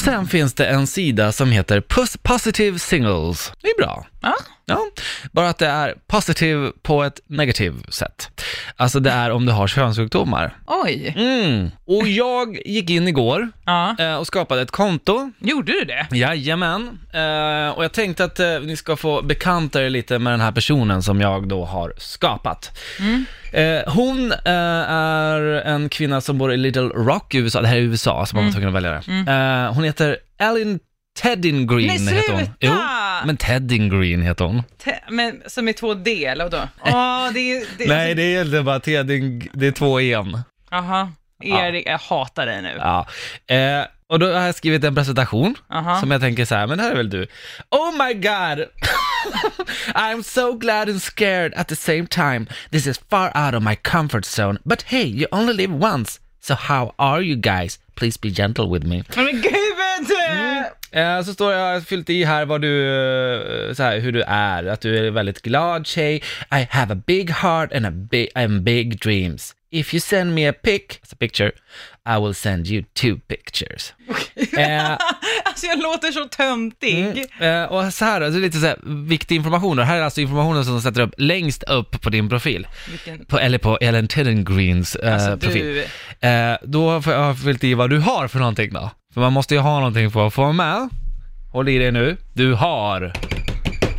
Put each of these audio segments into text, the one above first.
Och sen finns det en sida som heter Pos- Positive Singles. Det är bra. Ja. Ja, bara att det är positive på ett negativt sätt. Alltså det är om du har könssjukdomar. Oj. Mm. Och jag gick in igår Ja. eh, och skapade ett konto. Gjorde du det? Jajamän. Eh, och jag tänkte att eh, ni ska få bekanta er lite med den här personen som jag då har skapat. Eh, hon eh, är en kvinna som bor i Little Rock i USA, det här är USA, så man var tvungen att välja det. Eh, hon heter Ellen Teddin Green. Nej, heter hon. sluta! Jo, men Teddin Green heter hon. Te- men som i två D, eller vadå? Åh, det är... Det, Nej, det är inte bara Teddin, det är två en. Jaha. Erik, jag hatar dig nu. Ja. Eh, och då har jag skrivit en presentation Aha. som jag tänker så här, men det här är väl du. Oh my god! I'm so glad and scared at the same time. This is far out of my comfort zone. But hey, you only live once. So how are you guys? Please be gentle with me. Men gud! Eh, så står jag, jag har fyllt i här vad du, eh, så här, hur du är, att du är en väldigt glad tjej. I have a big heart and, a big, and big dreams. If you send me a pic, a picture, I will send you two pictures. Eh, Alltså jag låter så töntig. Eh, och så här, alltså lite så här, viktig information. då. här är alltså informationen som de sätter upp längst upp på din profil. Vilken... På, eller på Ellen Greens eh, Alltså profil. du... Eh, då får jag fyllt i vad du har för någonting då. För man måste ju ha någonting för att få vara med. Håll i dig nu. Du har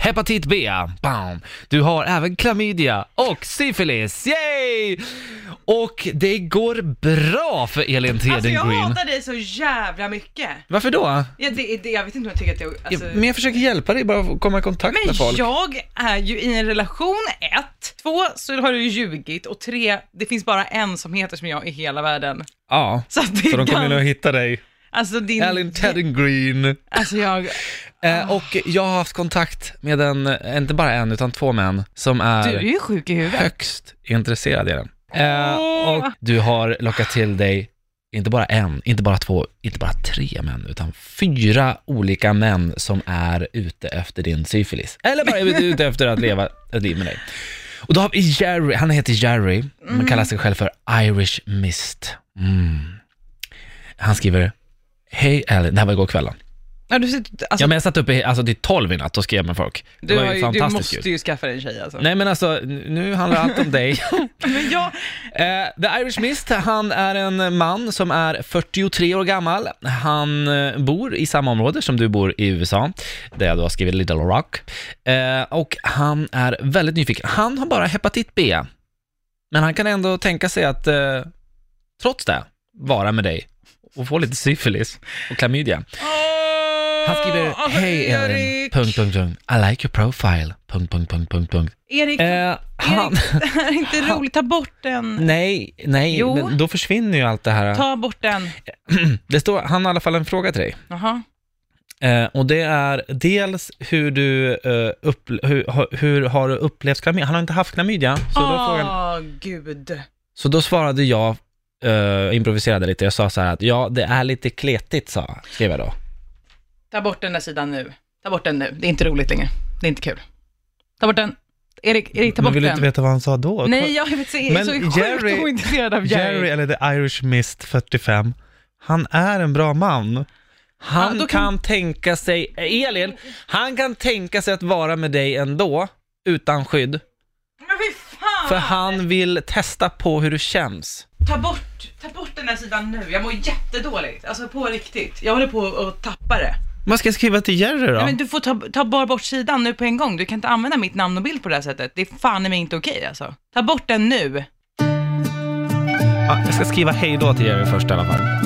hepatit B, bam. Du har även klamydia och syfilis, yay! Och det går bra för Elin Alltså Teden jag Green. hatar dig så jävla mycket. Varför då? Ja, det, det, jag vet inte om jag tycker att jag... Alltså... Men jag försöker hjälpa dig bara att komma i kontakt Men med folk. jag är ju i en relation, ett. Två, så har du ljugit. Och tre, det finns bara en som heter som jag i hela världen. Ja, Så att det så de kommer nog hitta dig. Alltså din... Ellen Tedden Green. Alltså jag... Eh, och jag har haft kontakt med en, inte bara en, utan två män som Du är är ju sjuk i huvudet. högst intresserade i den. Eh, och du har lockat till dig, inte bara en, inte bara två, inte bara tre män, utan fyra olika män som är ute efter din syfilis. Eller bara ute efter att leva ett liv med dig. Och då har vi Jerry, han heter Jerry, men kallar sig själv för Irish Mist. Mm. Han skriver, Hej Ellen, det här var igår kvällen. Ja, du, sitter- alltså, Ja men jag satt uppe alltså till 12 i natt och skrev med folk. Det du, var ju ju, du fantastiskt måste ju skaffa dig en tjej alltså. Nej men alltså, nu handlar allt om dig. Men jag... Eh, The Irish Mist, han är en man som är 43 år gammal. Han eh, bor i samma område som du bor i USA, där jag då har skrivit Little Rock. Eh, och han är väldigt nyfiken. Han har bara hepatit B, men han kan ändå tänka sig att, eh, trots det, vara med dig och få lite syfilis och klamydia. Han skriver, Alltså, hej Elin, Erik. punkt, punkt, punkt. I like your profile, punkt, punkt, punkt, punkt, punkt. Erik, Eh, han, Erik, det här är inte han- roligt. Ta bort den. nej, nej, Jo. men då försvinner ju allt det här. Ta bort den. Det står, han har i alla fall en fråga till dig. Jaha. Eh, och det är dels hur du, eh, upp, hur, har- hur har du upplevt klamydia? Han har inte haft klamydia, så, då, Åh, frågan, gud. så då svarade jag, eh, improviserade lite, jag sa så här att ja, det är lite kletigt, sa, skrev jag då. Ta bort den där sidan nu. Ta bort den nu. Det är inte roligt längre. Det är inte kul. Ta bort den. Erik, Erik ta Men bort vill du den. inte veta vad han sa då? Nej, jag vet, är Men så sjukt Jerry- ointresserad av Jerry. Jerry, eller The Irish Mist 45, han är en bra man. Han Ja, kan... kan- tänka sig, Elin, han kan tänka sig att vara med dig ändå, utan skydd. Men fy fan! För han vill testa på hur det känns. Ta bort, ta bort den där sidan nu. Jag mår jättedåligt. Alltså på riktigt. Jag håller på att tappa det. Vad ska jag skriva till Jerry då? Nej, men du får ta, ta bara bort sidan nu på en gång. Du kan inte använda mitt namn och bild på det här sättet. Det är fan i mig inte okej alltså. Ta bort den nu. Ja, jag ska skriva hej då till Jerry först i alla fall.